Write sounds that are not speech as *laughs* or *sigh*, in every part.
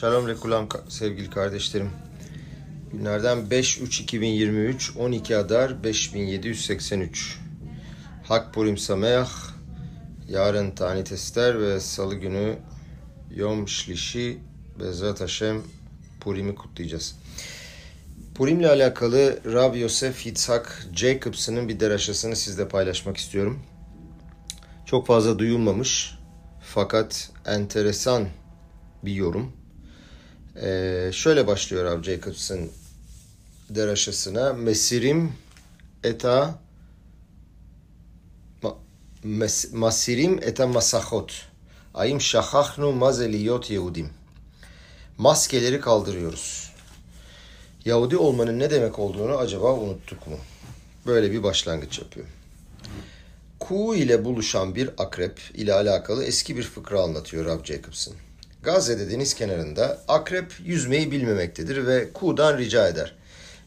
Shalom Rekulam sevgili kardeşlerim. Günlerden 5-3-2023, 12 Adar 5783. Hak Purim Sameach, yarın Tanit Ester ve Salı günü Yom Şlişi Bezrat Hashem Purim'i kutlayacağız. Purim'le alakalı Rab Yosef Yitzhak Jacobs'ın bir deraşasını sizle paylaşmak istiyorum. Çok fazla duyulmamış fakat enteresan bir yorum. Ee, şöyle başlıyor Rab Jacobs'ın deraşasına. Mesirim eta masirim eta masahot. Ayim şahahnu mazeliyot Yehudim. Maskeleri kaldırıyoruz. Yahudi olmanın ne demek olduğunu acaba unuttuk mu? Böyle bir başlangıç yapıyor. Ku ile buluşan bir akrep ile alakalı eski bir fıkra anlatıyor Rab Jacobson. Gazze'de deniz kenarında akrep yüzmeyi bilmemektedir ve Ku'dan rica eder.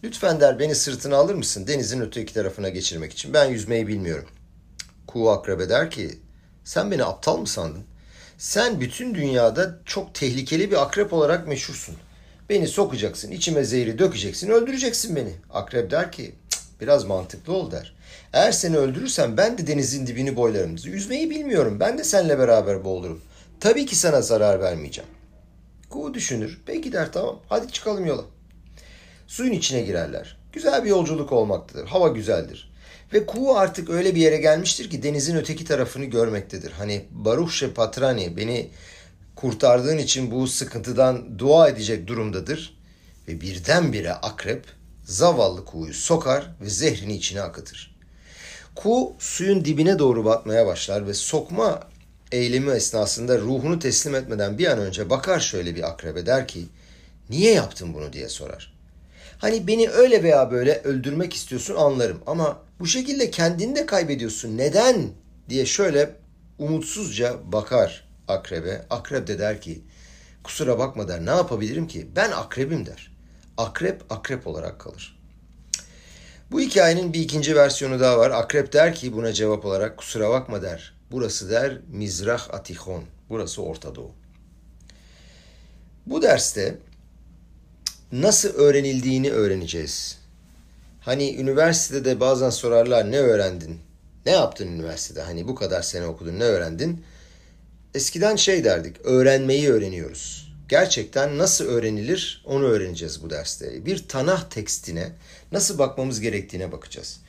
Lütfen der beni sırtına alır mısın denizin öteki tarafına geçirmek için. Ben yüzmeyi bilmiyorum. Ku akrebe der ki sen beni aptal mı sandın? Sen bütün dünyada çok tehlikeli bir akrep olarak meşhursun. Beni sokacaksın, içime zehri dökeceksin, öldüreceksin beni. Akrep der ki biraz mantıklı ol der. Eğer seni öldürürsem ben de denizin dibini boylarım. Yüzmeyi bilmiyorum. Ben de seninle beraber boğulurum. Tabii ki sana zarar vermeyeceğim. Kuğu düşünür. Peki der tamam hadi çıkalım yola. Suyun içine girerler. Güzel bir yolculuk olmaktadır. Hava güzeldir. Ve kuğu artık öyle bir yere gelmiştir ki denizin öteki tarafını görmektedir. Hani Baruch Patrani beni kurtardığın için bu sıkıntıdan dua edecek durumdadır. Ve birdenbire akrep zavallı kuğuyu sokar ve zehrini içine akıtır. Kuğu suyun dibine doğru batmaya başlar ve sokma eylemi esnasında ruhunu teslim etmeden bir an önce bakar şöyle bir akrebe der ki niye yaptın bunu diye sorar. Hani beni öyle veya böyle öldürmek istiyorsun anlarım ama bu şekilde kendini de kaybediyorsun neden diye şöyle umutsuzca bakar akrebe. Akrep de der ki kusura bakma der ne yapabilirim ki ben akrebim der. Akrep akrep olarak kalır. Bu hikayenin bir ikinci versiyonu daha var. Akrep der ki buna cevap olarak kusura bakma der. Burası der Mizrah Atihon. Burası Orta Doğu. Bu derste nasıl öğrenildiğini öğreneceğiz. Hani üniversitede bazen sorarlar ne öğrendin? Ne yaptın üniversitede? Hani bu kadar sene okudun ne öğrendin? Eskiden şey derdik, öğrenmeyi öğreniyoruz. Gerçekten nasıl öğrenilir onu öğreneceğiz bu derste. Bir Tanah tekstine nasıl bakmamız gerektiğine bakacağız.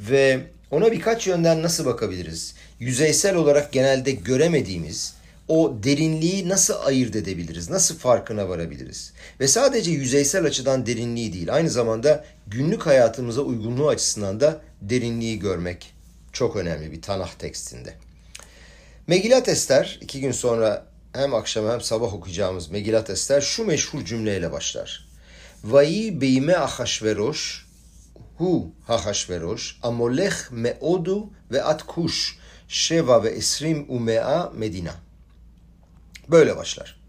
Ve ona birkaç yönden nasıl bakabiliriz? Yüzeysel olarak genelde göremediğimiz o derinliği nasıl ayırt edebiliriz? Nasıl farkına varabiliriz? Ve sadece yüzeysel açıdan derinliği değil, aynı zamanda günlük hayatımıza uygunluğu açısından da derinliği görmek çok önemli bir Tanah tekstinde. Megilat Ester, iki gün sonra hem akşam hem sabah okuyacağımız Megilat Ester şu meşhur cümleyle başlar. Vayi beyme ahaşveroş hu hahaşveroş amolech meodu ve atkuş şeva ve esrim umea medina. Böyle başlar.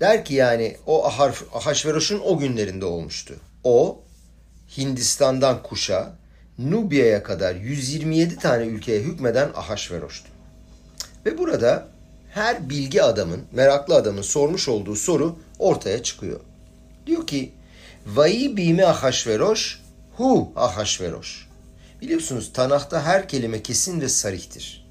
Der ki yani o Ahasveroş'un o günlerinde olmuştu. O Hindistan'dan Kuş'a, Nubya'ya kadar 127 tane ülkeye hükmeden Ahasveroş'tu. Ve burada her bilgi adamın, meraklı adamın sormuş olduğu soru ortaya çıkıyor. Diyor ki, Vayi bime Ahasveroş, hu Ahasveroş. Biliyorsunuz Tanah'ta her kelime kesin ve sarihtir.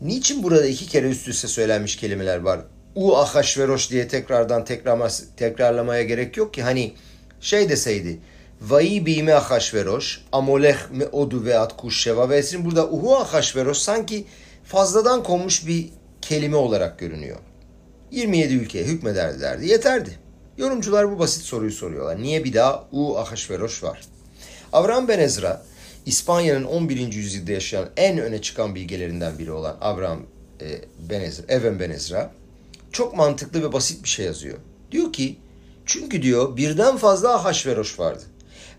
Niçin burada iki kere üst üste söylenmiş kelimeler var? U Ahasveroş diye tekrardan tekrarlama, tekrarlamaya gerek yok ki. Hani şey deseydi, Vayi bime Ahasveroş, amoleh me odu ve atkuş şeva ve esrin. Burada uhu Ahasveroş sanki fazladan konmuş bir kelime olarak görünüyor. 27 ülkeye hükmederdilerdi. Yeterdi. Yorumcular bu basit soruyu soruyorlar. Niye bir daha U Ahasveroş var? Avram Ben Ezra, İspanya'nın 11. yüzyılda yaşayan en öne çıkan bilgelerinden biri olan Avram e, Ben Ezra, Even Ben Ezra, çok mantıklı ve basit bir şey yazıyor. Diyor ki, çünkü diyor birden fazla Ahasveroş vardı.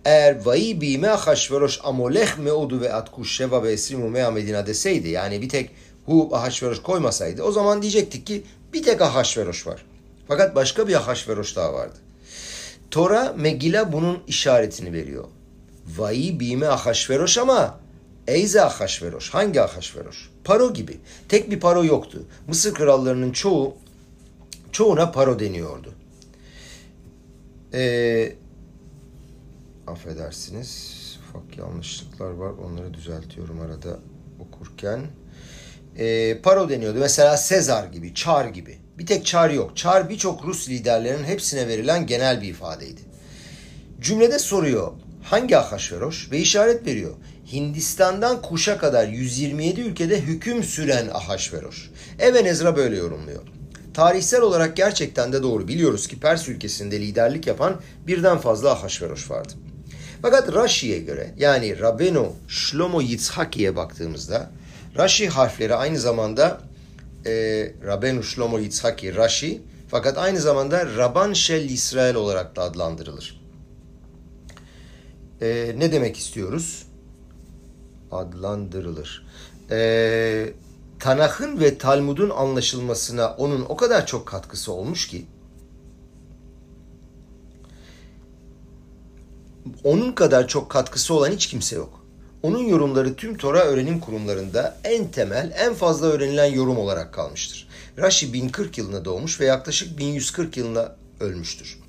Eğer vayi bime Ahasveroş amoleh meudu ve atkuş şeva ve esrimu mea medina deseydi, yani bir tek hu Ahasveroş koymasaydı, o zaman diyecektik ki bir tek Ahasveroş var. Fakat başka bir Ahasveroş daha vardı. Tora Megila bunun işaretini veriyor. Vayi bime Ahasveroş ama Eyze Ahasveroş. Hangi Ahasveroş? Paro gibi. Tek bir paro yoktu. Mısır krallarının çoğu Çoğuna paro deniyordu. Ee, affedersiniz. Ufak yanlışlıklar var. Onları düzeltiyorum arada okurken. Ee, paro deniyordu. Mesela Sezar gibi, Çar gibi. Bir tek Çar yok. Çar birçok Rus liderlerinin hepsine verilen genel bir ifadeydi. Cümlede soruyor hangi Ahasveroş ve işaret veriyor. Hindistan'dan Kuş'a kadar 127 ülkede hüküm süren Ahasveroş. Eben Ezra böyle yorumluyor. Tarihsel olarak gerçekten de doğru. Biliyoruz ki Pers ülkesinde liderlik yapan birden fazla Ahasveroş vardı. Fakat Rashi'ye göre yani Rabenu Shlomo Yitzhaki'ye baktığımızda Rashi harfleri aynı zamanda e, Rabenu Shlomo Yitzhaki Rashi fakat aynı zamanda Rabban Shel İsrail olarak da adlandırılır. E, ne demek istiyoruz? Adlandırılır. E, Tanah'ın ve Talmud'un anlaşılmasına onun o kadar çok katkısı olmuş ki onun kadar çok katkısı olan hiç kimse yok. Onun yorumları tüm Tora öğrenim kurumlarında en temel, en fazla öğrenilen yorum olarak kalmıştır. Rashi 1040 yılında doğmuş ve yaklaşık 1140 yılında ölmüştür.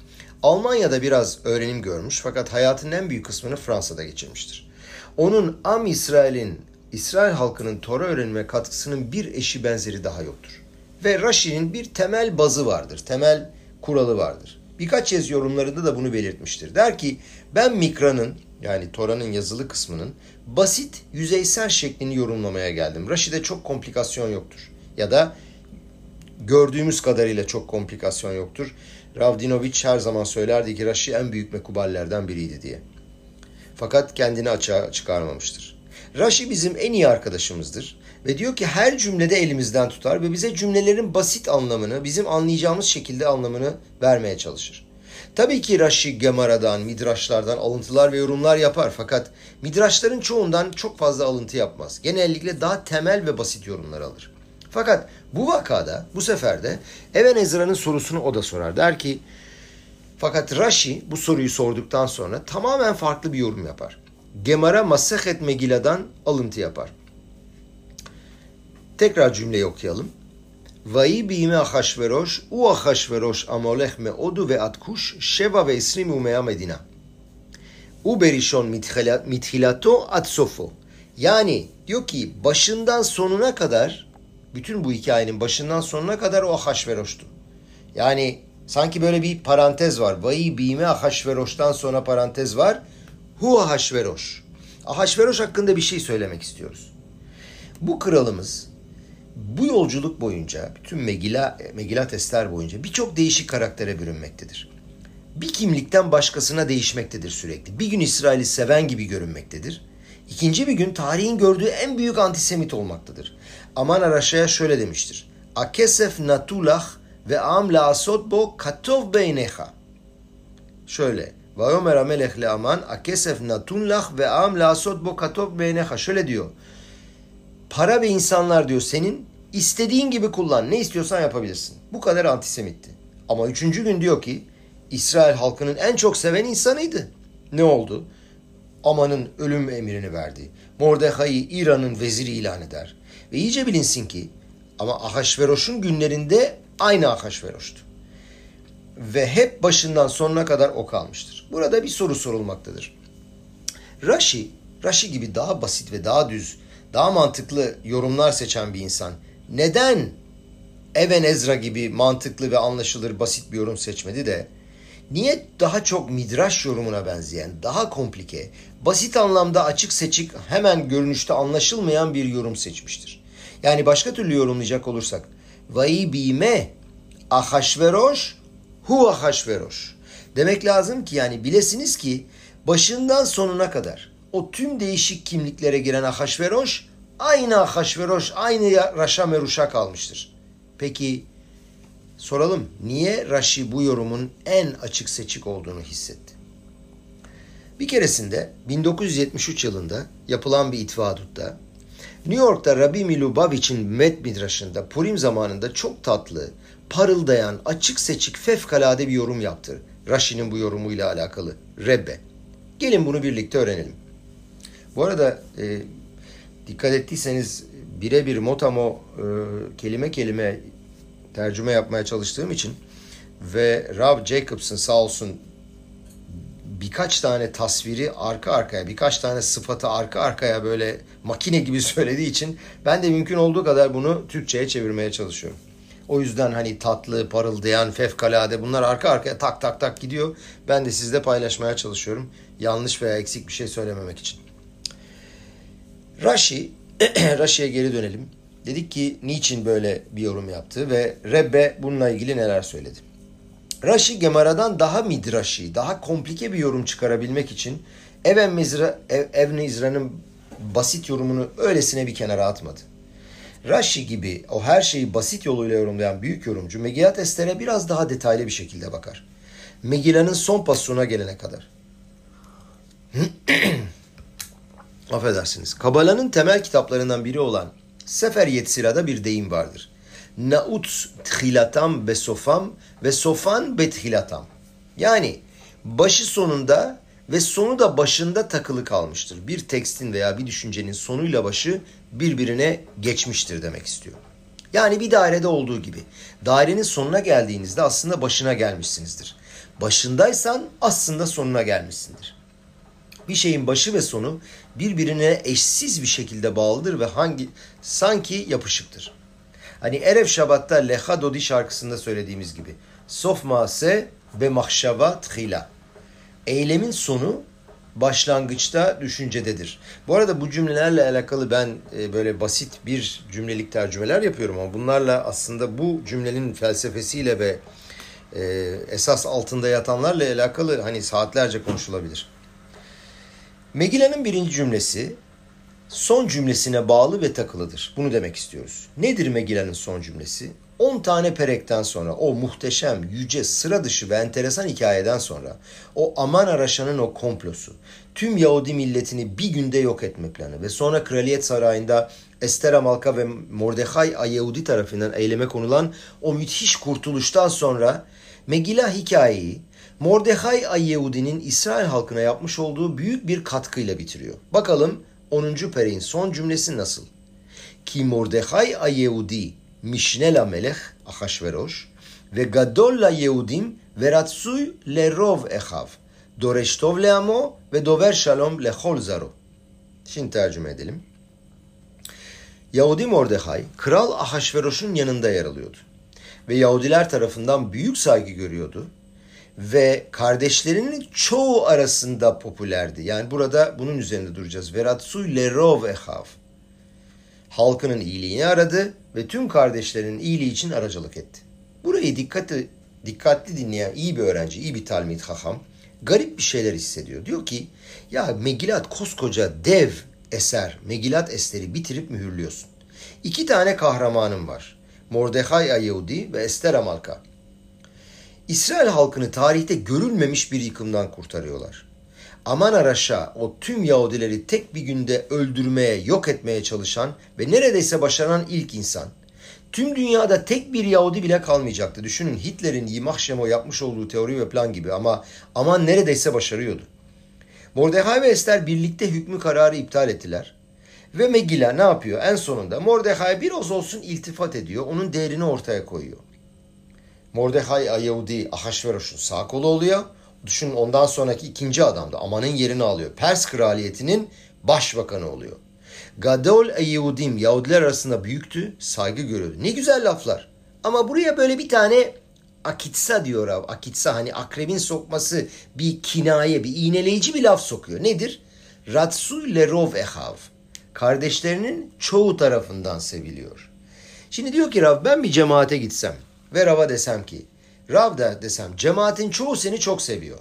Almanya'da biraz öğrenim görmüş fakat hayatının en büyük kısmını Fransa'da geçirmiştir. Onun Am İsrail'in, İsrail halkının Tora öğrenime katkısının bir eşi benzeri daha yoktur. Ve Rashi'nin bir temel bazı vardır, temel kuralı vardır. Birkaç kez yorumlarında da bunu belirtmiştir. Der ki ben Mikra'nın yani Tora'nın yazılı kısmının basit, yüzeysel şeklini yorumlamaya geldim. Rashi'de çok komplikasyon yoktur. Ya da gördüğümüz kadarıyla çok komplikasyon yoktur. Ravdinovic her zaman söylerdi ki Rashi en büyük mekuballerden biriydi diye. Fakat kendini açığa çıkarmamıştır. Rashi bizim en iyi arkadaşımızdır ve diyor ki her cümlede elimizden tutar ve bize cümlelerin basit anlamını, bizim anlayacağımız şekilde anlamını vermeye çalışır. Tabii ki Rashi Gemara'dan, Midraşlardan alıntılar ve yorumlar yapar fakat Midraşların çoğundan çok fazla alıntı yapmaz. Genellikle daha temel ve basit yorumlar alır. Fakat bu vakada, bu sefer de Even Ezra'nın sorusunu o da sorar. Der ki, fakat Rashi bu soruyu sorduktan sonra tamamen farklı bir yorum yapar. Gemara Masehet Megila'dan alıntı yapar. Tekrar cümleyi okuyalım. Vayi bime Ahashverosh, u Ahashverosh amolech meodu ve atkuş, şeva ve isrim umea medina. U berishon mithilato at sofo. Yani diyor ki başından sonuna kadar, bütün bu hikayenin başından sonuna kadar o Ahashveroş'tu. Yani sanki böyle bir parantez var. Vayi bime Ahashveroş'tan sonra parantez var. Hu Ahashveroş. Ahashveroş hakkında bir şey söylemek istiyoruz. Bu kralımız bu yolculuk boyunca, bütün Megila, Megilat Ester boyunca birçok değişik karaktere bürünmektedir. Bir kimlikten başkasına değişmektedir sürekli. Bir gün İsrail'i seven gibi görünmektedir. İkinci bir gün tarihin gördüğü en büyük antisemit olmaktadır. Aman Araşa'ya şöyle demiştir. Akesef natulah ve am la asot bo katov beyneha. Şöyle. Vayomer amelech le aman akesef natunlah ve am la asot bo katov beyneha. Şöyle diyor. Para ve insanlar diyor senin istediğin gibi kullan. Ne istiyorsan yapabilirsin. Bu kadar antisemitti. Ama üçüncü gün diyor ki İsrail halkının en çok seven insanıydı. Ne oldu? Aman'ın ölüm emrini verdi. Mordechai'yi İran'ın veziri ilan eder. Ve iyice bilinsin ki ama Ahasveroş'un günlerinde aynı Ahasveroş'tu. Ve hep başından sonuna kadar o kalmıştır. Burada bir soru sorulmaktadır. Rashi, Rashi gibi daha basit ve daha düz daha mantıklı yorumlar seçen bir insan neden Even Ezra gibi mantıklı ve anlaşılır basit bir yorum seçmedi de niye daha çok midraş yorumuna benzeyen, daha komplike, basit anlamda açık seçik, hemen görünüşte anlaşılmayan bir yorum seçmiştir? Yani başka türlü yorumlayacak olursak Vayi bime Ahasveroş hu Ahasveroş. Demek lazım ki yani bilesiniz ki başından sonuna kadar o tüm değişik kimliklere giren Ahasveroş aynı Ahasveroş, aynı Raşa Meruş'a kalmıştır. Peki soralım niye Raşi bu yorumun en açık seçik olduğunu hissetti? Bir keresinde 1973 yılında yapılan bir itvadutta New York'ta Rabbi Milubavich'in Met Midraşı'nda Purim zamanında çok tatlı, parıldayan, açık seçik, fevkalade bir yorum yaptı. Rashi'nin bu yorumuyla alakalı. Rebbe. Gelin bunu birlikte öğrenelim. Bu arada e, dikkat ettiyseniz birebir motamo e, kelime kelime tercüme yapmaya çalıştığım için ve Rob Jacobson sağ olsun birkaç tane tasviri arka arkaya, birkaç tane sıfatı arka arkaya böyle makine gibi *laughs* söylediği için ben de mümkün olduğu kadar bunu Türkçe'ye çevirmeye çalışıyorum. O yüzden hani tatlı, parıldayan, fevkalade bunlar arka arkaya tak tak tak gidiyor. Ben de sizle paylaşmaya çalışıyorum. Yanlış veya eksik bir şey söylememek için. Rashi, *clears throat* Rashi'ye geri dönelim. Dedik ki niçin böyle bir yorum yaptı ve Rebbe bununla ilgili neler söyledi. Rashi Gemara'dan daha midrashi, daha komplike bir yorum çıkarabilmek için Even Mizra, Ev, İzra'nın basit yorumunu öylesine bir kenara atmadı. Rashi gibi o her şeyi basit yoluyla yorumlayan büyük yorumcu Megillat Ester'e biraz daha detaylı bir şekilde bakar. Megilla'nın son pasuna gelene kadar. *clears throat* Affedersiniz. Kabala'nın temel kitaplarından biri olan Sefer Yetzira'da bir deyim vardır. Naut tchilatam besofam ve sofan bethilatam. Yani başı sonunda ve sonu da başında takılı kalmıştır. Bir tekstin veya bir düşüncenin sonuyla başı birbirine geçmiştir demek istiyor. Yani bir dairede olduğu gibi. Dairenin sonuna geldiğinizde aslında başına gelmişsinizdir. Başındaysan aslında sonuna gelmişsindir. Bir şeyin başı ve sonu birbirine eşsiz bir şekilde bağlıdır ve hangi sanki yapışıktır. Hani Erev Şabat'ta Lecha Dodi şarkısında söylediğimiz gibi. Sof mase ve mahşava tchila. Eylemin sonu başlangıçta düşüncededir. Bu arada bu cümlelerle alakalı ben e, böyle basit bir cümlelik tercümeler yapıyorum ama bunlarla aslında bu cümlenin felsefesiyle ve e, esas altında yatanlarla alakalı hani saatlerce konuşulabilir. Megilla'nın birinci cümlesi son cümlesine bağlı ve takılıdır. Bunu demek istiyoruz. Nedir Megilla'nın son cümlesi? 10 tane perekten sonra o muhteşem, yüce, sıra dışı ve enteresan hikayeden sonra o Aman Araşan'ın o komplosu, tüm Yahudi milletini bir günde yok etme planı ve sonra kraliyet sarayında Ester Amalka ve Mordechai Ayehudi tarafından eyleme konulan o müthiş kurtuluştan sonra Megillah hikayeyi Mordechai Ayehudi'nin İsrail halkına yapmış olduğu büyük bir katkıyla bitiriyor. Bakalım 10. Pere'in son cümlesi nasıl? Ki Mordechai Ayehudi Mişnela Melech Ahasveroş ve Gadol la Yehudim ve Ratsuy le Rov Ehav Doreş Tov le Amo ve Dover Shalom le Hol Zaro. Şimdi tercüme edelim. Yahudi Mordechai, Kral Ahasveroş'un yanında yer alıyordu. Ve Yahudiler tarafından büyük saygı görüyordu ve kardeşlerinin çoğu arasında popülerdi. Yani burada bunun üzerinde duracağız. Veratsuy lerov ehav halkının iyiliğini aradı ve tüm kardeşlerinin iyiliği için aracılık etti. Burayı dikkatli, dikkatli dinleyen iyi bir öğrenci, iyi bir talmid haham garip bir şeyler hissediyor. Diyor ki ya Megilat koskoca dev eser, Megilat eseri bitirip mühürlüyorsun. İki tane kahramanım var. Mordechai Ayehudi ve Ester Amalka. İsrail halkını tarihte görülmemiş bir yıkımdan kurtarıyorlar. Aman Araş'a o tüm Yahudileri tek bir günde öldürmeye, yok etmeye çalışan ve neredeyse başaran ilk insan. Tüm dünyada tek bir Yahudi bile kalmayacaktı. Düşünün Hitler'in Yimah Şemo yapmış olduğu teori ve plan gibi ama aman neredeyse başarıyordu. Mordechai ve Ester birlikte hükmü kararı iptal ettiler. Ve Megilla ne yapıyor? En sonunda Mordechai biraz olsun iltifat ediyor. Onun değerini ortaya koyuyor. Mordechai Yahudi Ahasveroş'un sağ kolu oluyor. Düşünün ondan sonraki ikinci adam da Aman'ın yerini alıyor. Pers kraliyetinin başbakanı oluyor. Gadol Yehudim Yahudiler arasında büyüktü, saygı görüyordu. Ne güzel laflar. Ama buraya böyle bir tane akitsa diyor abi. Akitsa hani akrebin sokması bir kinaye, bir iğneleyici bir laf sokuyor. Nedir? Ratsu lerov ehav. Kardeşlerinin çoğu tarafından seviliyor. Şimdi diyor ki Rav ben bir cemaate gitsem ve Rav'a desem ki Rav da desem cemaatin çoğu seni çok seviyor.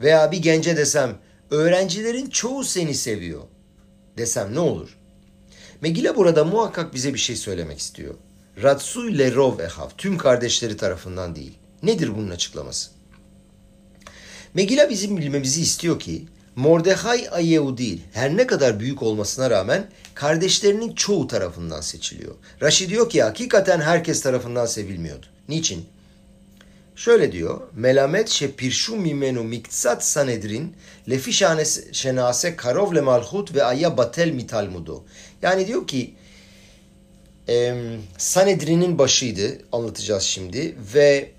Veya bir gence desem öğrencilerin çoğu seni seviyor desem ne olur? Megile burada muhakkak bize bir şey söylemek istiyor. Ratsu lerov ehav tüm kardeşleri tarafından değil. Nedir bunun açıklaması? Megila bizim bilmemizi istiyor ki Mordechai Ayehudi her ne kadar büyük olmasına rağmen kardeşlerinin çoğu tarafından seçiliyor. Rashi diyor ki hakikaten herkes tarafından sevilmiyordu. Niçin? Şöyle diyor. Melamet şepirshu mimenu miktsat sanedrin lefi şenase karov le malhut ve aya batel mitalmudo. Yani diyor ki Sanedrin'in başıydı anlatacağız şimdi ve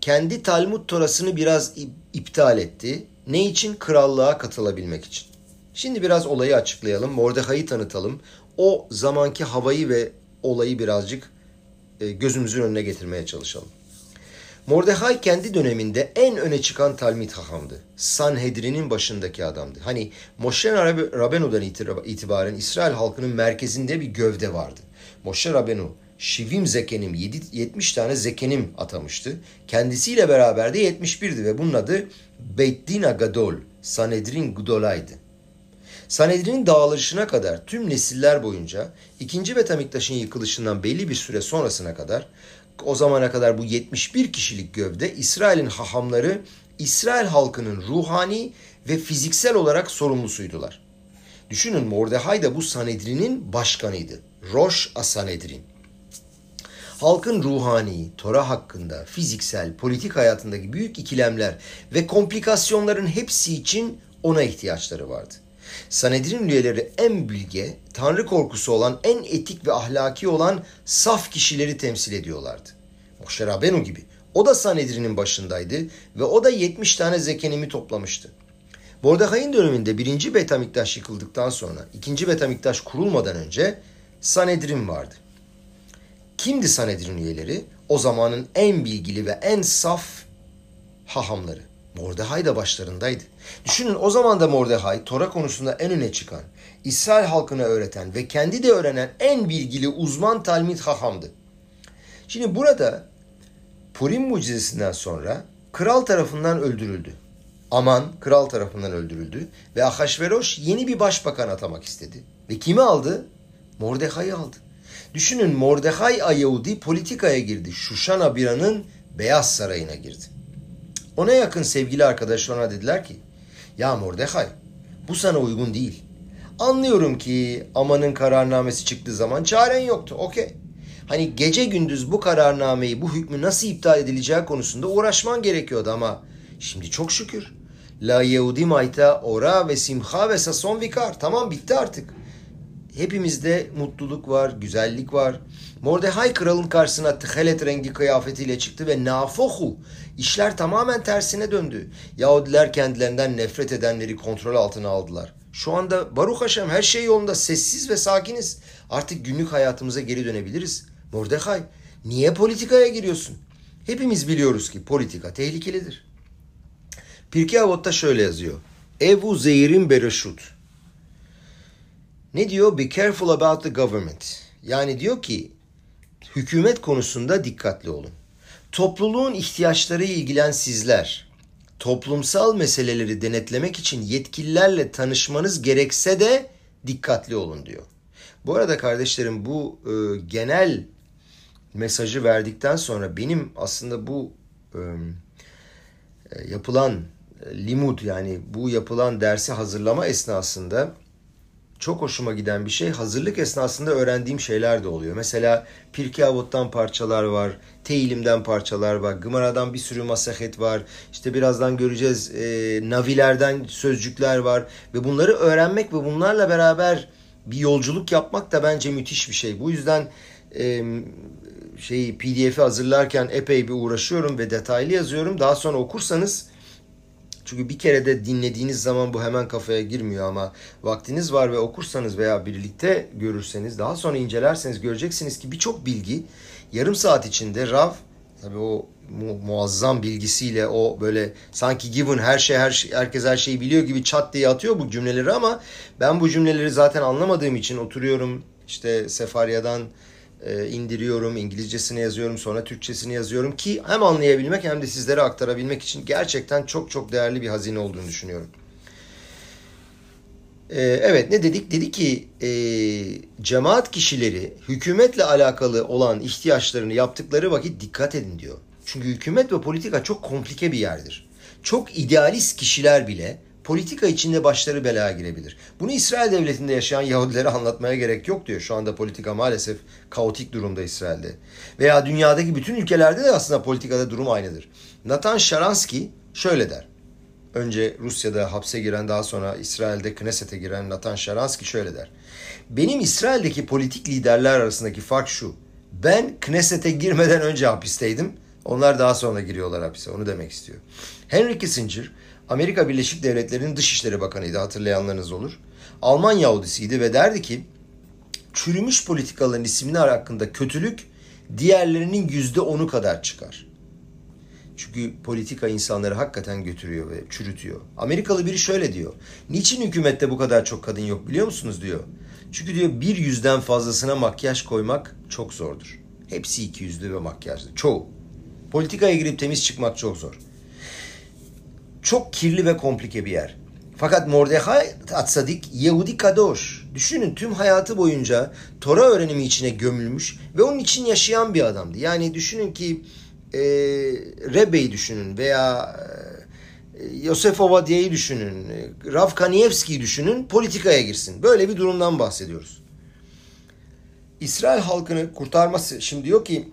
kendi Talmud Torasını biraz iptal etti. Ne için? Krallığa katılabilmek için. Şimdi biraz olayı açıklayalım. Mordechai'yi tanıtalım. O zamanki havayı ve olayı birazcık e, gözümüzün önüne getirmeye çalışalım. Mordechai kendi döneminde en öne çıkan Talmid Haham'dı. Sanhedrin'in başındaki adamdı. Hani Moshe Rabenu'dan itibaren İsrail halkının merkezinde bir gövde vardı. Moshe Rabenu Şivim zekenim 70 tane zekenim atamıştı. Kendisiyle beraber de 71'di ve bunun adı Beytdina Gadol, Sanedrin Gudola'ydı. Sanedrin'in dağılışına kadar tüm nesiller boyunca 2. Betamiktaş'ın yıkılışından belli bir süre sonrasına kadar o zamana kadar bu 71 kişilik gövde İsrail'in hahamları İsrail halkının ruhani ve fiziksel olarak sorumlusuydular. Düşünün Mordecai da bu Sanedrin'in başkanıydı. Roş Asanedrin. Halkın ruhani, Tora hakkında, fiziksel, politik hayatındaki büyük ikilemler ve komplikasyonların hepsi için ona ihtiyaçları vardı. Sanedrin üyeleri en bilge, tanrı korkusu olan, en etik ve ahlaki olan saf kişileri temsil ediyorlardı. Moshe Rabenu gibi. O da Sanedrin'in başındaydı ve o da 70 tane zekenimi toplamıştı. Mordecai'nin döneminde birinci Betamiktaş yıkıldıktan sonra ikinci Betamiktaş kurulmadan önce Sanedrin vardı. Kimdi Sanedrin üyeleri? O zamanın en bilgili ve en saf hahamları. Mordecai da başlarındaydı. Düşünün o zaman da Mordecai Tora konusunda en öne çıkan, İsrail halkına öğreten ve kendi de öğrenen en bilgili uzman talmid hahamdı. Şimdi burada Purim mucizesinden sonra kral tarafından öldürüldü. Aman kral tarafından öldürüldü ve Ahasveroş yeni bir başbakan atamak istedi. Ve kimi aldı? Mordecai'yi aldı. Düşünün Mordecai Ayahudi politikaya girdi. Şuşan Bira'nın Beyaz Sarayı'na girdi. Ona yakın sevgili arkadaşlar ona dediler ki ya Mordecai bu sana uygun değil. Anlıyorum ki Aman'ın kararnamesi çıktığı zaman çaren yoktu. Okey. Hani gece gündüz bu kararnameyi, bu hükmü nasıl iptal edileceği konusunda uğraşman gerekiyordu ama şimdi çok şükür. La Yehudi mayta ora ve simha ve sason vikar. Tamam bitti artık. Hepimizde mutluluk var, güzellik var. Mordecai kralın karşısına tıhelet rengi kıyafetiyle çıktı ve nafohu işler tamamen tersine döndü. Yahudiler kendilerinden nefret edenleri kontrol altına aldılar. Şu anda Baruch Hashem her şey yolunda sessiz ve sakiniz. Artık günlük hayatımıza geri dönebiliriz. Mordecai niye politikaya giriyorsun? Hepimiz biliyoruz ki politika tehlikelidir. Pirkei Avot'ta şöyle yazıyor. Evu zeyirin bereşut. Ne diyor? Be careful about the government. Yani diyor ki hükümet konusunda dikkatli olun. Topluluğun ihtiyaçları ilgilen sizler. Toplumsal meseleleri denetlemek için yetkililerle tanışmanız gerekse de dikkatli olun diyor. Bu arada kardeşlerim bu e, genel mesajı verdikten sonra benim aslında bu e, yapılan e, limud yani bu yapılan dersi hazırlama esnasında çok hoşuma giden bir şey hazırlık esnasında öğrendiğim şeyler de oluyor. Mesela Pirkei Avot'tan parçalar var, Teilim'den parçalar var, Gımara'dan bir sürü masahet var. İşte birazdan göreceğiz e, Navilerden sözcükler var ve bunları öğrenmek ve bunlarla beraber bir yolculuk yapmak da bence müthiş bir şey. Bu yüzden e, şeyi PDF'i hazırlarken epey bir uğraşıyorum ve detaylı yazıyorum. Daha sonra okursanız çünkü bir kere de dinlediğiniz zaman bu hemen kafaya girmiyor ama vaktiniz var ve okursanız veya birlikte görürseniz daha sonra incelerseniz göreceksiniz ki birçok bilgi yarım saat içinde Rav tabii o mu, muazzam bilgisiyle o böyle sanki given her şey her şey, herkes her şeyi biliyor gibi çat diye atıyor bu cümleleri ama ben bu cümleleri zaten anlamadığım için oturuyorum işte Sefaria'dan e, indiriyorum, İngilizcesini yazıyorum, sonra Türkçesini yazıyorum ki hem anlayabilmek hem de sizlere aktarabilmek için gerçekten çok çok değerli bir hazine olduğunu düşünüyorum. E, evet ne dedik? Dedi ki e, cemaat kişileri hükümetle alakalı olan ihtiyaçlarını yaptıkları vakit dikkat edin diyor. Çünkü hükümet ve politika çok komplike bir yerdir. Çok idealist kişiler bile politika içinde başları belaya girebilir. Bunu İsrail devletinde yaşayan Yahudilere anlatmaya gerek yok diyor. Şu anda politika maalesef kaotik durumda İsrail'de. Veya dünyadaki bütün ülkelerde de aslında politikada durum aynıdır. Nathan Sharansky şöyle der. Önce Rusya'da hapse giren daha sonra İsrail'de Knesset'e giren Natan Sharansky şöyle der. Benim İsrail'deki politik liderler arasındaki fark şu. Ben Knesset'e girmeden önce hapisteydim. Onlar daha sonra giriyorlar hapise. Onu demek istiyor. Henry Kissinger Amerika Birleşik Devletleri'nin Dışişleri Bakanıydı hatırlayanlarınız olur. Alman Yahudisiydi ve derdi ki çürümüş politikaların isimler hakkında kötülük diğerlerinin yüzde onu kadar çıkar. Çünkü politika insanları hakikaten götürüyor ve çürütüyor. Amerikalı biri şöyle diyor. Niçin hükümette bu kadar çok kadın yok biliyor musunuz diyor. Çünkü diyor bir yüzden fazlasına makyaj koymak çok zordur. Hepsi iki yüzlü ve makyajlı. Çoğu. Politikaya girip temiz çıkmak çok zor. Çok kirli ve komplike bir yer. Fakat Mordechai Atsadik Yehudi Kadosh. Düşünün tüm hayatı boyunca Tora öğrenimi içine gömülmüş ve onun için yaşayan bir adamdı. Yani düşünün ki e, Rebbe'yi düşünün veya e, Yosef Ovadiye'yi düşünün, Rav Kanievski'yi düşünün, politikaya girsin. Böyle bir durumdan bahsediyoruz. İsrail halkını kurtarması, şimdi diyor ki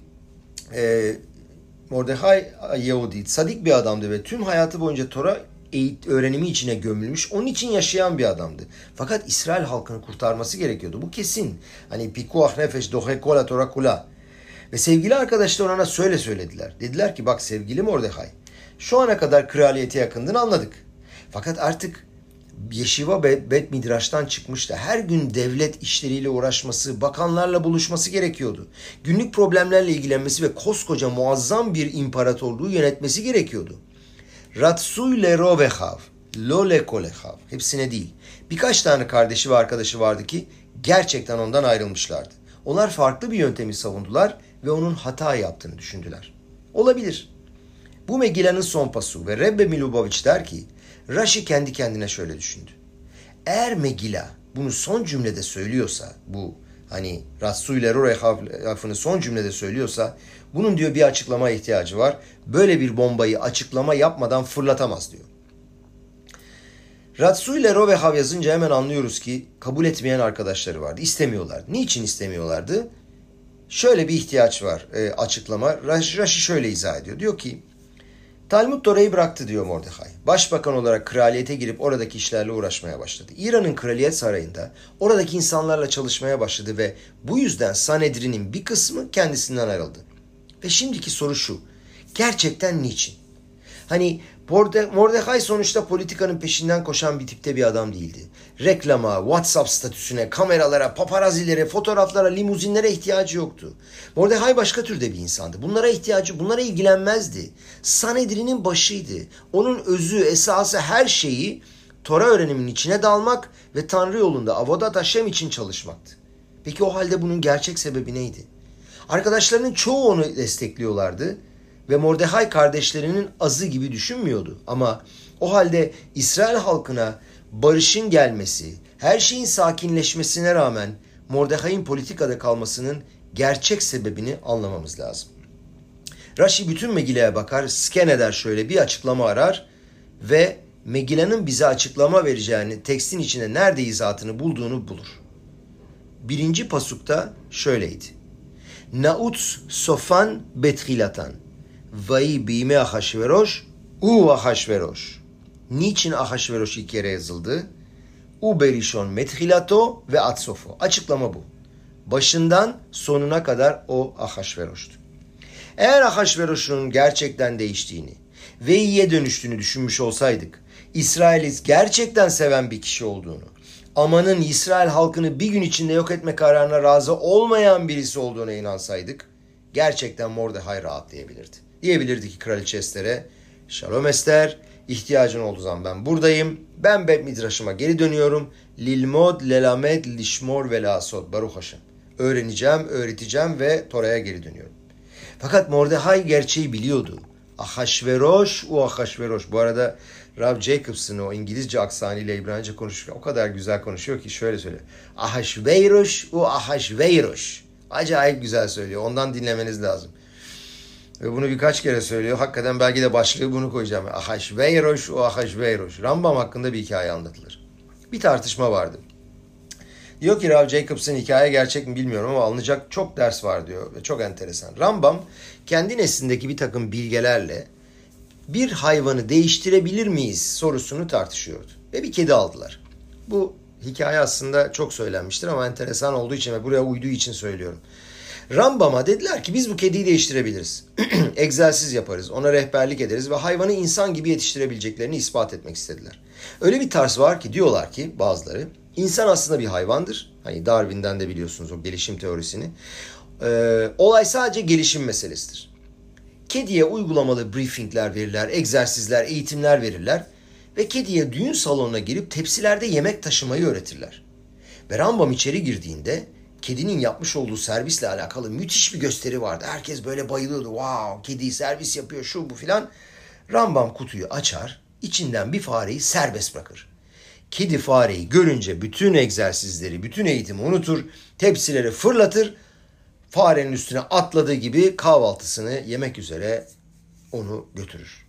e, Mordechai Yehudi sadik bir adamdı ve tüm hayatı boyunca Tora eğit, öğrenimi içine gömülmüş. Onun için yaşayan bir adamdı. Fakat İsrail halkını kurtarması gerekiyordu. Bu kesin. Hani pikuah nefeş dohe kola tora kula. Ve sevgili arkadaşlar ona söyle söylediler. Dediler ki bak sevgili Mordechai şu ana kadar kraliyete yakındın anladık. Fakat artık Yeşiva Bet Midraş'tan çıkmıştı. Her gün devlet işleriyle uğraşması, bakanlarla buluşması gerekiyordu. Günlük problemlerle ilgilenmesi ve koskoca muazzam bir imparatorluğu yönetmesi gerekiyordu. Ratsuy le rovehav, lo le kolehav. Hepsine değil. Birkaç tane kardeşi ve arkadaşı vardı ki gerçekten ondan ayrılmışlardı. Onlar farklı bir yöntemi savundular ve onun hata yaptığını düşündüler. Olabilir. Bu Megilla'nın son pasu ve Rebbe Milubovic der ki Rashi kendi kendine şöyle düşündü. Eğer Megilla bunu son cümlede söylüyorsa bu hani Rassuyla Rore lafını son cümlede söylüyorsa bunun diyor bir açıklama ihtiyacı var. Böyle bir bombayı açıklama yapmadan fırlatamaz diyor. Ratsu ile Rovehav yazınca hemen anlıyoruz ki kabul etmeyen arkadaşları vardı. İstemiyorlardı. Niçin istemiyorlardı? Şöyle bir ihtiyaç var e, açıklama. Rashi şöyle izah ediyor. Diyor ki Talmud Tora'yı bıraktı diyor Mordechai. Başbakan olarak kraliyete girip oradaki işlerle uğraşmaya başladı. İran'ın kraliyet sarayında oradaki insanlarla çalışmaya başladı ve bu yüzden Sanedrin'in bir kısmı kendisinden ayrıldı. Ve şimdiki soru şu. Gerçekten niçin? Hani Mordecai sonuçta politikanın peşinden koşan bir tipte bir adam değildi. Reklama, WhatsApp statüsüne, kameralara, paparazilere, fotoğraflara, limuzinlere ihtiyacı yoktu. Mordecai başka türde bir insandı. Bunlara ihtiyacı, bunlara ilgilenmezdi. Sanedrin'in başıydı. Onun özü, esası her şeyi Tora öğreniminin içine dalmak ve Tanrı yolunda Avodat Hashem için çalışmaktı. Peki o halde bunun gerçek sebebi neydi? Arkadaşlarının çoğu onu destekliyorlardı ve Mordecai kardeşlerinin azı gibi düşünmüyordu. Ama o halde İsrail halkına barışın gelmesi, her şeyin sakinleşmesine rağmen Mordecai'nin politikada kalmasının gerçek sebebini anlamamız lazım. Rashi bütün Megilla'ya bakar, sken eder şöyle bir açıklama arar ve Megilla'nın bize açıklama vereceğini, tekstin içinde nerede izatını bulduğunu bulur. Birinci pasukta şöyleydi. Naut sofan betrilatan. Vayi bime Ahasveroş, u Ahasveroş. Niçin Ahasveroş ilk kere yazıldı? U berishon methilato ve atsofo. Açıklama bu. Başından sonuna kadar o Ahasveroş'tu. Eğer Ahasveroş'un gerçekten değiştiğini ve iyiye dönüştüğünü düşünmüş olsaydık, İsrail'i gerçekten seven bir kişi olduğunu, Aman'ın İsrail halkını bir gün içinde yok etme kararına razı olmayan birisi olduğuna inansaydık, gerçekten Mordecai rahatlayabilirdi. Diyebilirdi ki kraliçe Ester'e, Şalom Ester, ihtiyacın olduğu zaman ben buradayım. Ben Bet Midraş'ıma geri dönüyorum. Lilmod, lelamed, lişmor ve lasod. Baruch Hashem. Öğreneceğim, öğreteceğim ve Tora'ya geri dönüyorum. Fakat Mordecai gerçeği biliyordu. Ahasveroş, o Ahasveroş. Bu arada Rav Jacobs'ın o İngilizce aksanıyla İbranice konuşurken o kadar güzel konuşuyor ki şöyle söylüyor. Ahasveroş, o Ahasveroş. Acayip güzel söylüyor. Ondan dinlemeniz lazım. Ve bunu birkaç kere söylüyor. Hakikaten belki de başlığı bunu koyacağım. Ahasveroş, o Ahasveroş. Rambam hakkında bir hikaye anlatılır. Bir tartışma vardı. Diyor ki Rav Jacobs'ın hikaye gerçek mi bilmiyorum ama alınacak çok ders var diyor ve çok enteresan. Rambam kendi neslindeki bir takım bilgelerle bir hayvanı değiştirebilir miyiz sorusunu tartışıyordu. Ve bir kedi aldılar. Bu hikaye aslında çok söylenmiştir ama enteresan olduğu için ve buraya uyduğu için söylüyorum. Rambam'a dediler ki biz bu kediyi değiştirebiliriz. *clears throat* Egzersiz yaparız, ona rehberlik ederiz ve hayvanı insan gibi yetiştirebileceklerini ispat etmek istediler. Öyle bir tarz var ki diyorlar ki bazıları insan aslında bir hayvandır. Hani Darwin'den de biliyorsunuz o gelişim teorisini. Ee, olay sadece gelişim meselesidir. Kediye uygulamalı briefingler verirler, egzersizler, eğitimler verirler ve kediye düğün salonuna girip tepsilerde yemek taşımayı öğretirler. Ve Rambam içeri girdiğinde kedinin yapmış olduğu servisle alakalı müthiş bir gösteri vardı. Herkes böyle bayılıyordu. Wow kedi servis yapıyor şu bu filan. Rambam kutuyu açar, içinden bir fareyi serbest bırakır. Kedi fareyi görünce bütün egzersizleri, bütün eğitimi unutur, tepsileri fırlatır, farenin üstüne atladığı gibi kahvaltısını yemek üzere onu götürür.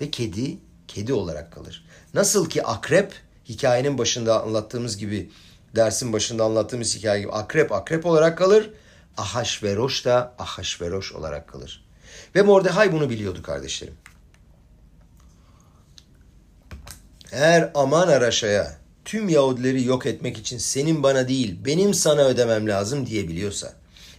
Ve kedi, kedi olarak kalır. Nasıl ki akrep, hikayenin başında anlattığımız gibi dersin başında anlattığımız hikaye gibi akrep akrep olarak kalır. Ahasveroş da Ahasveroş olarak kalır. Ve Mordehay bunu biliyordu kardeşlerim. Eğer Aman Araşa'ya tüm Yahudileri yok etmek için senin bana değil benim sana ödemem lazım diyebiliyorsa,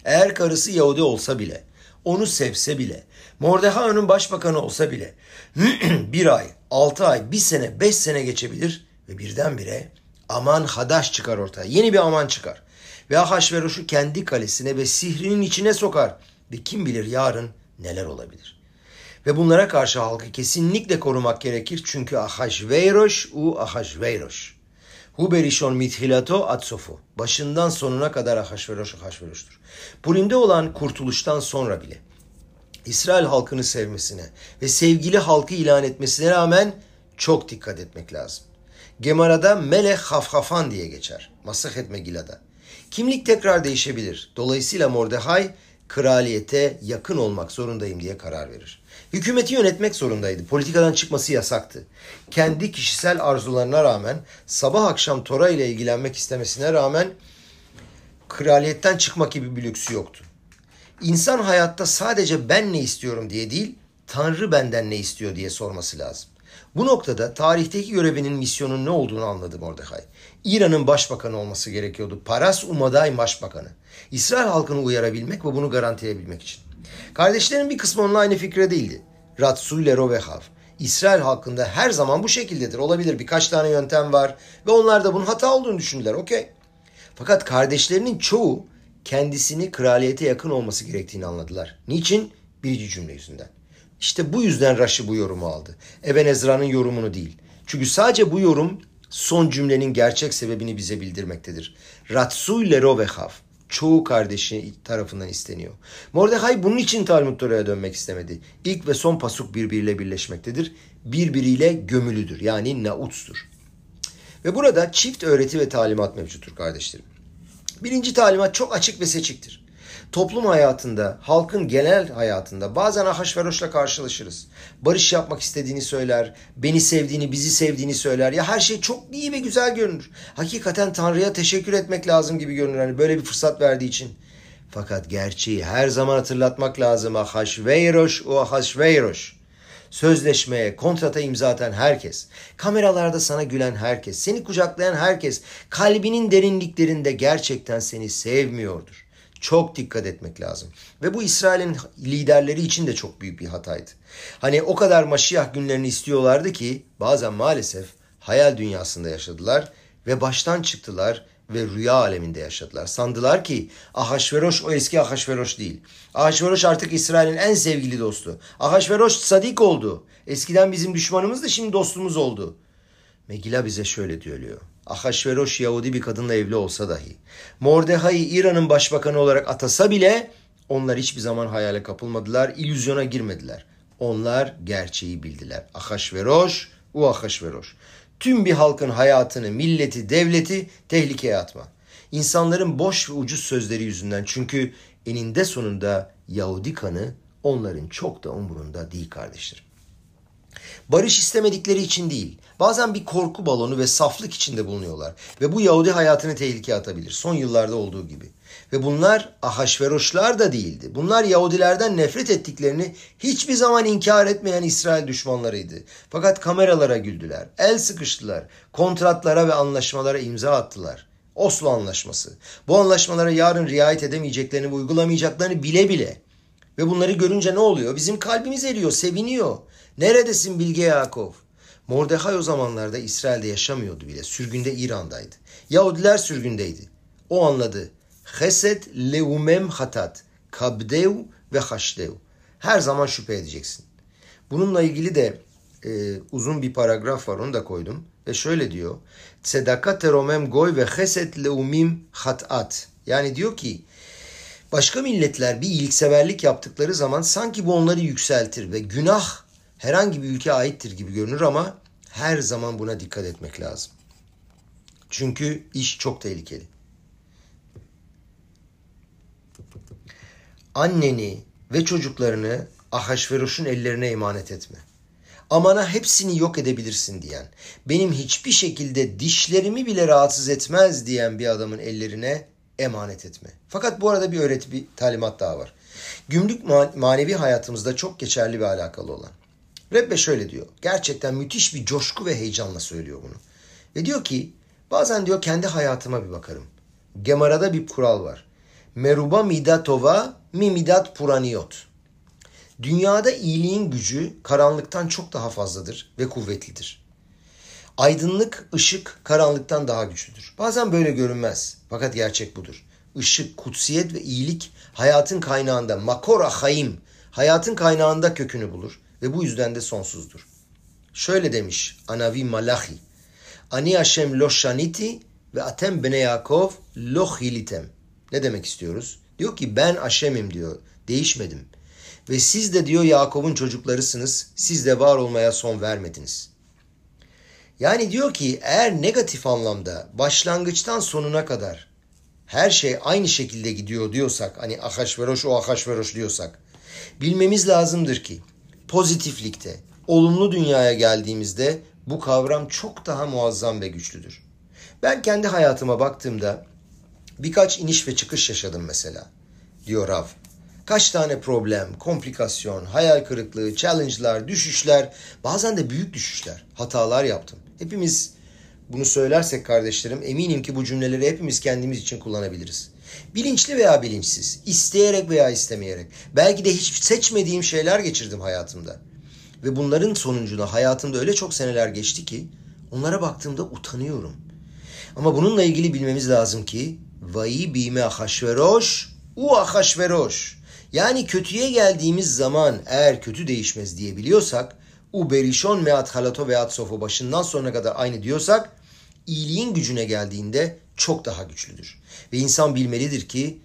eğer karısı Yahudi olsa bile, onu sevse bile, Mordehay onun başbakanı olsa bile *clears throat* bir ay, altı ay, bir sene, beş sene geçebilir ve birdenbire aman hadaş çıkar ortaya. Yeni bir aman çıkar. Ve Ahasveros'u kendi kalesine ve sihrinin içine sokar. Ve kim bilir yarın neler olabilir. Ve bunlara karşı halkı kesinlikle korumak gerekir. Çünkü Ahasveros u Ahasveros. Hu berishon mithilato atsofu. Başından sonuna kadar Ahasveros Ahasveros'tur. Purim'de olan kurtuluştan sonra bile İsrail halkını sevmesine ve sevgili halkı ilan etmesine rağmen çok dikkat etmek lazım. Gemara'da Melech Hafhafan diye geçer. Masahet Megilla'da. Kimlik tekrar değişebilir. Dolayısıyla Mordehay kraliyete yakın olmak zorundayım diye karar verir. Hükümeti yönetmek zorundaydı. Politikadan çıkması yasaktı. Kendi kişisel arzularına rağmen sabah akşam Tora ile ilgilenmek istemesine rağmen kraliyetten çıkmak gibi bir lüksü yoktu. İnsan hayatta sadece ben ne istiyorum diye değil, Tanrı benden ne istiyor diye sorması lazım. Bu noktada tarihteki görevinin misyonun ne olduğunu anladı Mordecai. İran'ın başbakanı olması gerekiyordu. Paras Umaday başbakanı. İsrail halkını uyarabilmek ve bunu garantileyebilmek için. Kardeşlerin bir kısmı onunla aynı fikre değildi. Ratsu ile Rovehav. İsrail halkında her zaman bu şekildedir. Olabilir birkaç tane yöntem var ve onlar da bunun hata olduğunu düşündüler. Okey. Fakat kardeşlerinin çoğu kendisini kraliyete yakın olması gerektiğini anladılar. Niçin? Birinci cümle yüzünden. İşte bu yüzden Rashi bu yorumu aldı. Eben Ezra'nın yorumunu değil. Çünkü sadece bu yorum son cümlenin gerçek sebebini bize bildirmektedir. Ratsu lerovehav çoğu kardeşi tarafından isteniyor. Mordecai bunun için Talmud Tora'ya dönmek istemedi. İlk ve son pasuk birbiriyle birleşmektedir. Birbiriyle gömülüdür. Yani nautstur. Ve burada çift öğreti ve talimat mevcuttur kardeşlerim. Birinci talimat çok açık ve seçiktir toplum hayatında, halkın genel hayatında bazen Ahasveroş'la karşılaşırız. Barış yapmak istediğini söyler, beni sevdiğini, bizi sevdiğini söyler. Ya her şey çok iyi ve güzel görünür. Hakikaten Tanrı'ya teşekkür etmek lazım gibi görünür. Hani böyle bir fırsat verdiği için. Fakat gerçeği her zaman hatırlatmak lazım. Ahasveroş o Ahasveroş. Sözleşmeye, kontrata imza atan herkes, kameralarda sana gülen herkes, seni kucaklayan herkes, kalbinin derinliklerinde gerçekten seni sevmiyordur. Çok dikkat etmek lazım. Ve bu İsrail'in liderleri için de çok büyük bir hataydı. Hani o kadar Maşiyah günlerini istiyorlardı ki bazen maalesef hayal dünyasında yaşadılar ve baştan çıktılar ve rüya aleminde yaşadılar. Sandılar ki Ahasveroş o eski Ahasveroş değil. Ahasveroş artık İsrail'in en sevgili dostu. Ahasveroş sadik oldu. Eskiden bizim düşmanımız da şimdi dostumuz oldu. Megila bize şöyle diyor. Ahasveroş Yahudi bir kadınla evli olsa dahi, Mordehai'yi İran'ın başbakanı olarak atasa bile onlar hiçbir zaman hayale kapılmadılar, illüzyona girmediler. Onlar gerçeği bildiler. Ahasveroş, u Ahasveroş. Tüm bir halkın hayatını, milleti, devleti tehlikeye atma. İnsanların boş ve ucuz sözleri yüzünden çünkü eninde sonunda Yahudi kanı onların çok da umurunda değil kardeşlerim. Barış istemedikleri için değil. Bazen bir korku balonu ve saflık içinde bulunuyorlar. Ve bu Yahudi hayatını tehlikeye atabilir. Son yıllarda olduğu gibi. Ve bunlar Ahasveroşlar da değildi. Bunlar Yahudilerden nefret ettiklerini hiçbir zaman inkar etmeyen İsrail düşmanlarıydı. Fakat kameralara güldüler, el sıkıştılar, kontratlara ve anlaşmalara imza attılar. Oslo Anlaşması. Bu anlaşmalara yarın riayet edemeyeceklerini ve uygulamayacaklarını bile bile. Ve bunları görünce ne oluyor? Bizim kalbimiz eriyor, seviniyor. Neredesin Bilge Yakov? Mordehay o zamanlarda İsrail'de yaşamıyordu bile. Sürgünde İran'daydı. Yahudiler sürgündeydi. O anladı. Chesed leumem hatat. Kabdev ve haşdev. Her zaman şüphe edeceksin. Bununla ilgili de e, uzun bir paragraf var onu da koydum. Ve şöyle diyor. Tzedaka teromem goy ve chesed leumim hatat. Yani diyor ki başka milletler bir iyilikseverlik yaptıkları zaman sanki bu onları yükseltir ve günah herhangi bir ülke aittir gibi görünür ama her zaman buna dikkat etmek lazım. Çünkü iş çok tehlikeli. Anneni ve çocuklarını Ahasveroş'un ellerine emanet etme. Amana hepsini yok edebilirsin diyen, benim hiçbir şekilde dişlerimi bile rahatsız etmez diyen bir adamın ellerine emanet etme. Fakat bu arada bir öğreti, bir talimat daha var. Gümrük manevi hayatımızda çok geçerli ve alakalı olan. Rebbe şöyle diyor. Gerçekten müthiş bir coşku ve heyecanla söylüyor bunu. Ve diyor ki bazen diyor kendi hayatıma bir bakarım. Gemara'da bir kural var. Meruba midatova mi midat puraniyot. Dünyada iyiliğin gücü karanlıktan çok daha fazladır ve kuvvetlidir. Aydınlık, ışık karanlıktan daha güçlüdür. Bazen böyle görünmez. Fakat gerçek budur. Işık, kutsiyet ve iyilik hayatın kaynağında, makora hayim, hayatın kaynağında kökünü bulur ve bu yüzden de sonsuzdur. Şöyle demiş Anavi Malachi. Ani Hashem lo shaniti ve atem bene Yakov lo hilitem. Ne demek istiyoruz? Diyor ki ben Haşem'im diyor. Değişmedim. Ve siz de diyor Yakov'un çocuklarısınız. Siz de var olmaya son vermediniz. Yani diyor ki eğer negatif anlamda başlangıçtan sonuna kadar her şey aynı şekilde gidiyor diyorsak hani Ahasveroş o Ahasveroş diyorsak bilmemiz lazımdır ki pozitiflikte, olumlu dünyaya geldiğimizde bu kavram çok daha muazzam ve güçlüdür. Ben kendi hayatıma baktığımda birkaç iniş ve çıkış yaşadım mesela, diyor Rav. Kaç tane problem, komplikasyon, hayal kırıklığı, challenge'lar, düşüşler, bazen de büyük düşüşler, hatalar yaptım. Hepimiz bunu söylersek kardeşlerim eminim ki bu cümleleri hepimiz kendimiz için kullanabiliriz. Bilinçli veya bilinçsiz, isteyerek veya istemeyerek. Belki de hiç seçmediğim şeyler geçirdim hayatımda. Ve bunların sonucunda hayatımda öyle çok seneler geçti ki onlara baktığımda utanıyorum. Ama bununla ilgili bilmemiz lazım ki vayi bime ahasveroş u ahasveroş. Yani kötüye geldiğimiz zaman eğer kötü değişmez diyebiliyorsak u berişon meat halato ve sofo başından sonuna kadar aynı diyorsak iyiliğin gücüne geldiğinde çok daha güçlüdür. Ve insan bilmelidir ki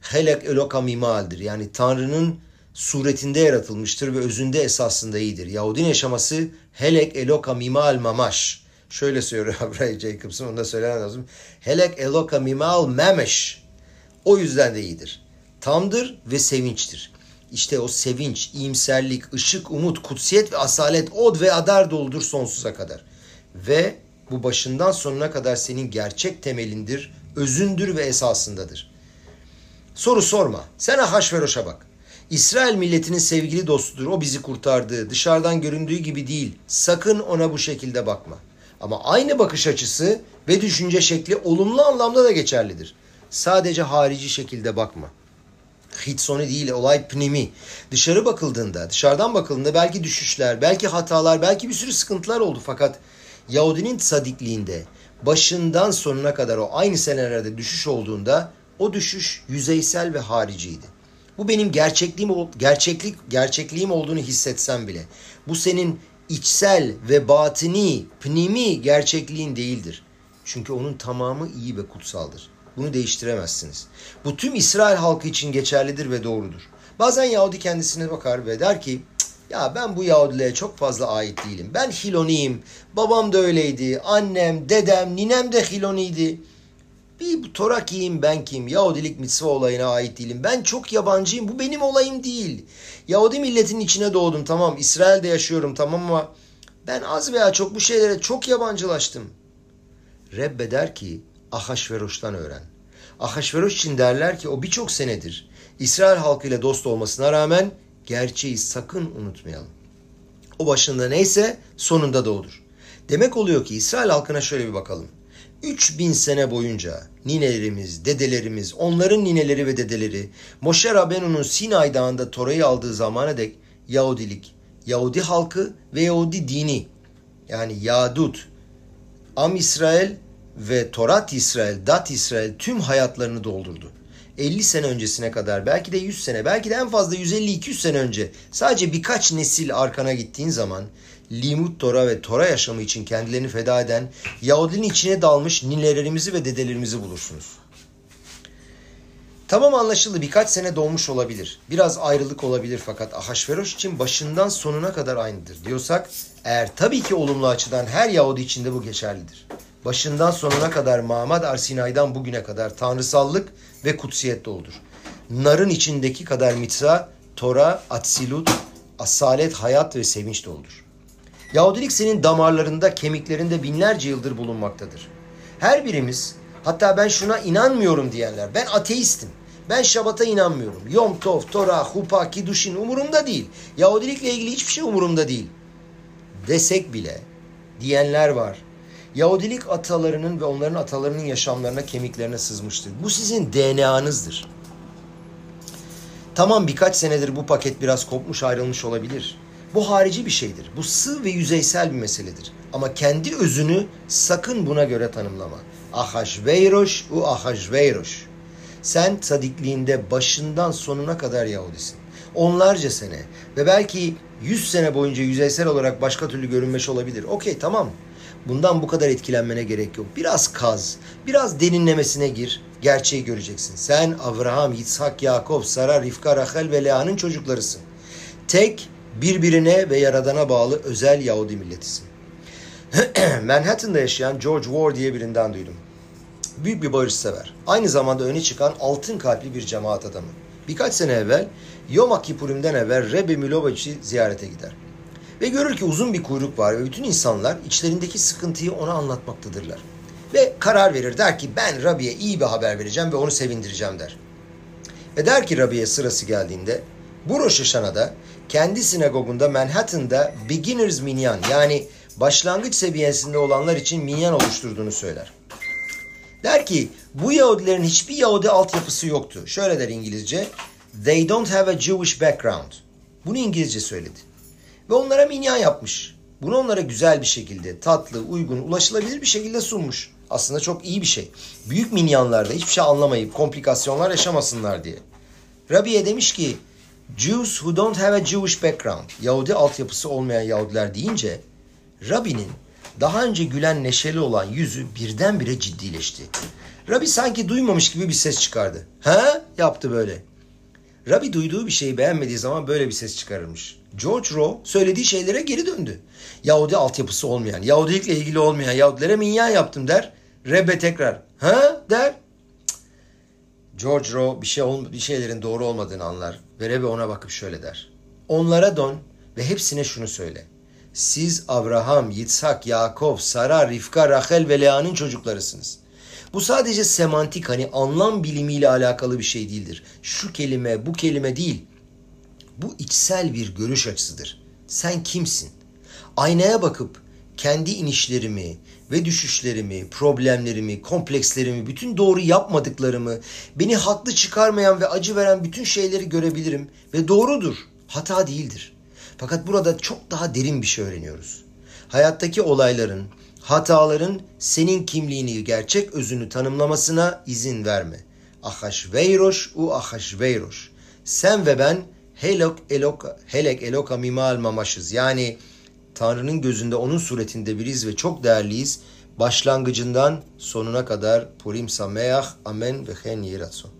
helek eloka mimaldir. Yani Tanrı'nın suretinde yaratılmıştır ve özünde esasında iyidir. Yahudin yaşaması helek eloka mimal mamaş. Şöyle söylüyor *laughs* Abraham Jacobson, onu da söylemem lazım. Helek eloka mimal memeş. O yüzden de iyidir. Tamdır ve sevinçtir. İşte o sevinç, iyimserlik, ışık, umut, kutsiyet ve asalet, od ve adar doludur sonsuza kadar. Ve bu başından sonuna kadar senin gerçek temelindir, özündür ve esasındadır. Soru sorma. Sen Ahasveroş'a bak. İsrail milletinin sevgili dostudur. O bizi kurtardı. Dışarıdan göründüğü gibi değil. Sakın ona bu şekilde bakma. Ama aynı bakış açısı ve düşünce şekli olumlu anlamda da geçerlidir. Sadece harici şekilde bakma. Hitsoni değil, olay pnimi. Dışarı bakıldığında, dışarıdan bakıldığında belki düşüşler, belki hatalar, belki bir sürü sıkıntılar oldu. Fakat Yahudinin sadikliğinde başından sonuna kadar o aynı senelerde düşüş olduğunda o düşüş yüzeysel ve hariciydi. Bu benim gerçekliğim gerçeklik gerçekliğim olduğunu hissetsem bile bu senin içsel ve batini, pnimi gerçekliğin değildir. Çünkü onun tamamı iyi ve kutsaldır. Bunu değiştiremezsiniz. Bu tüm İsrail halkı için geçerlidir ve doğrudur. Bazen Yahudi kendisine bakar ve der ki ya ben bu Yahudiliğe çok fazla ait değilim. Ben Hiloniyim. Babam da öyleydi. Annem, dedem, ninem de Hiloniydi. Bir Torakiyim ben kim? Yahudilik mitzva olayına ait değilim. Ben çok yabancıyım. Bu benim olayım değil. Yahudi milletin içine doğdum tamam. İsrail'de yaşıyorum tamam ama ben az veya çok bu şeylere çok yabancılaştım. Rebbe der ki Ahasveroş'tan öğren. Ahasveroş için derler ki o birçok senedir İsrail halkıyla dost olmasına rağmen gerçeği sakın unutmayalım. O başında neyse sonunda da odur. Demek oluyor ki İsrail halkına şöyle bir bakalım. 3000 sene boyunca ninelerimiz, dedelerimiz, onların nineleri ve dedeleri Moşe Rabenu'nun Sinay Dağı'nda Tora'yı aldığı zamana dek Yahudilik, Yahudi halkı ve Yahudi dini yani Yadut, Am İsrail ve Torat İsrail, Dat İsrail tüm hayatlarını doldurdu. 50 sene öncesine kadar belki de 100 sene belki de en fazla 150-200 sene önce sadece birkaç nesil arkana gittiğin zaman Limut Tora ve Tora yaşamı için kendilerini feda eden Yahudinin içine dalmış ninelerimizi ve dedelerimizi bulursunuz. Tamam anlaşıldı birkaç sene dolmuş olabilir. Biraz ayrılık olabilir fakat Ahasveroş için başından sonuna kadar aynıdır diyorsak eğer tabii ki olumlu açıdan her Yahudi için de bu geçerlidir. Başından sonuna kadar Mamad Arsinay'dan bugüne kadar tanrısallık ve kutsiyet doludur. Narın içindeki kadar mitsa, Tora, Atsilut, asalet, hayat ve sevinç doludur. Yahudilik senin damarlarında, kemiklerinde binlerce yıldır bulunmaktadır. Her birimiz, hatta ben şuna inanmıyorum diyenler, ben ateistim. Ben Şabat'a inanmıyorum. Yom Tov, Tora, Hupa, Kidushin umurumda değil. Yahudilikle ilgili hiçbir şey umurumda değil. Desek bile diyenler var. Yahudilik atalarının ve onların atalarının yaşamlarına, kemiklerine sızmıştır. Bu sizin DNA'nızdır. Tamam birkaç senedir bu paket biraz kopmuş ayrılmış olabilir. Bu harici bir şeydir. Bu sığ ve yüzeysel bir meseledir. Ama kendi özünü sakın buna göre tanımlama. Ahasveyroş u Ahasveyroş. Sen sadikliğinde başından sonuna kadar Yahudisin. Onlarca sene ve belki yüz sene boyunca yüzeysel olarak başka türlü görünmüş olabilir. Okey tamam. Bundan bu kadar etkilenmene gerek yok. Biraz kaz, biraz derinlemesine gir. Gerçeği göreceksin. Sen Abraham, Yitzhak, Yakov, Sara, Rifka, Rachel ve Lea'nın çocuklarısın. Tek birbirine ve Yaradan'a bağlı özel Yahudi milletisin. *clears throat* Manhattan'da yaşayan George Ward diye birinden duydum. Büyük bir barışsever. Aynı zamanda öne çıkan altın kalpli bir cemaat adamı. Birkaç sene evvel Yom Kippurim'den evvel Rebbe Milovac'ı ziyarete gider. Ve görür ki uzun bir kuyruk var ve bütün insanlar içlerindeki sıkıntıyı ona anlatmaktadırlar. Ve karar verir der ki ben Rabbi'ye iyi bir haber vereceğim ve onu sevindireceğim der. Ve der ki Rabbi'ye sırası geldiğinde bu Rosh Hashanah'da kendi sinagogunda Manhattan'da beginners minyan yani başlangıç seviyesinde olanlar için minyan oluşturduğunu söyler. Der ki bu Yahudilerin hiçbir Yahudi altyapısı yoktu. Şöyle der İngilizce. They don't have a Jewish background. Bunu İngilizce söyledi. Ve onlara minyan yapmış. Bunu onlara güzel bir şekilde, tatlı, uygun, ulaşılabilir bir şekilde sunmuş. Aslında çok iyi bir şey. Büyük minyanlarda hiçbir şey anlamayıp komplikasyonlar yaşamasınlar diye. Rabbi'ye demiş ki Jews who don't have a Jewish background, Yahudi altyapısı olmayan Yahudiler deyince Rabbi'nin daha önce gülen neşeli olan yüzü birdenbire ciddileşti. Rabbi sanki duymamış gibi bir ses çıkardı. Ha? Yaptı böyle. Rabbi duyduğu bir şeyi beğenmediği zaman böyle bir ses çıkarırmış. George Rowe söylediği şeylere geri döndü. Yahudi altyapısı olmayan, Yahudilikle ilgili olmayan Yahudilere minyan yaptım der. Rebbe tekrar ha der. George Rowe bir, şey bir şeylerin doğru olmadığını anlar ve Rebbe ona bakıp şöyle der. Onlara dön ve hepsine şunu söyle. Siz Abraham, Yitzhak, Yakov, Sara, Rifka, Rachel ve Lea'nın çocuklarısınız. Bu sadece semantik hani anlam bilimiyle alakalı bir şey değildir. Şu kelime, bu kelime değil. Bu içsel bir görüş açısıdır. Sen kimsin? Aynaya bakıp kendi inişlerimi ve düşüşlerimi, problemlerimi, komplekslerimi, bütün doğru yapmadıklarımı, beni haklı çıkarmayan ve acı veren bütün şeyleri görebilirim ve doğrudur, hata değildir. Fakat burada çok daha derin bir şey öğreniyoruz. Hayattaki olayların, hataların senin kimliğini, gerçek özünü tanımlamasına izin verme. Ahaşveyroş u ahaşveyroş. Sen ve ben helok eloka, helek eloka mimal mamaşız. Yani Tanrı'nın gözünde onun suretinde biriz ve çok değerliyiz. Başlangıcından sonuna kadar Purim Sameach, Amen ve Hen Yiratson.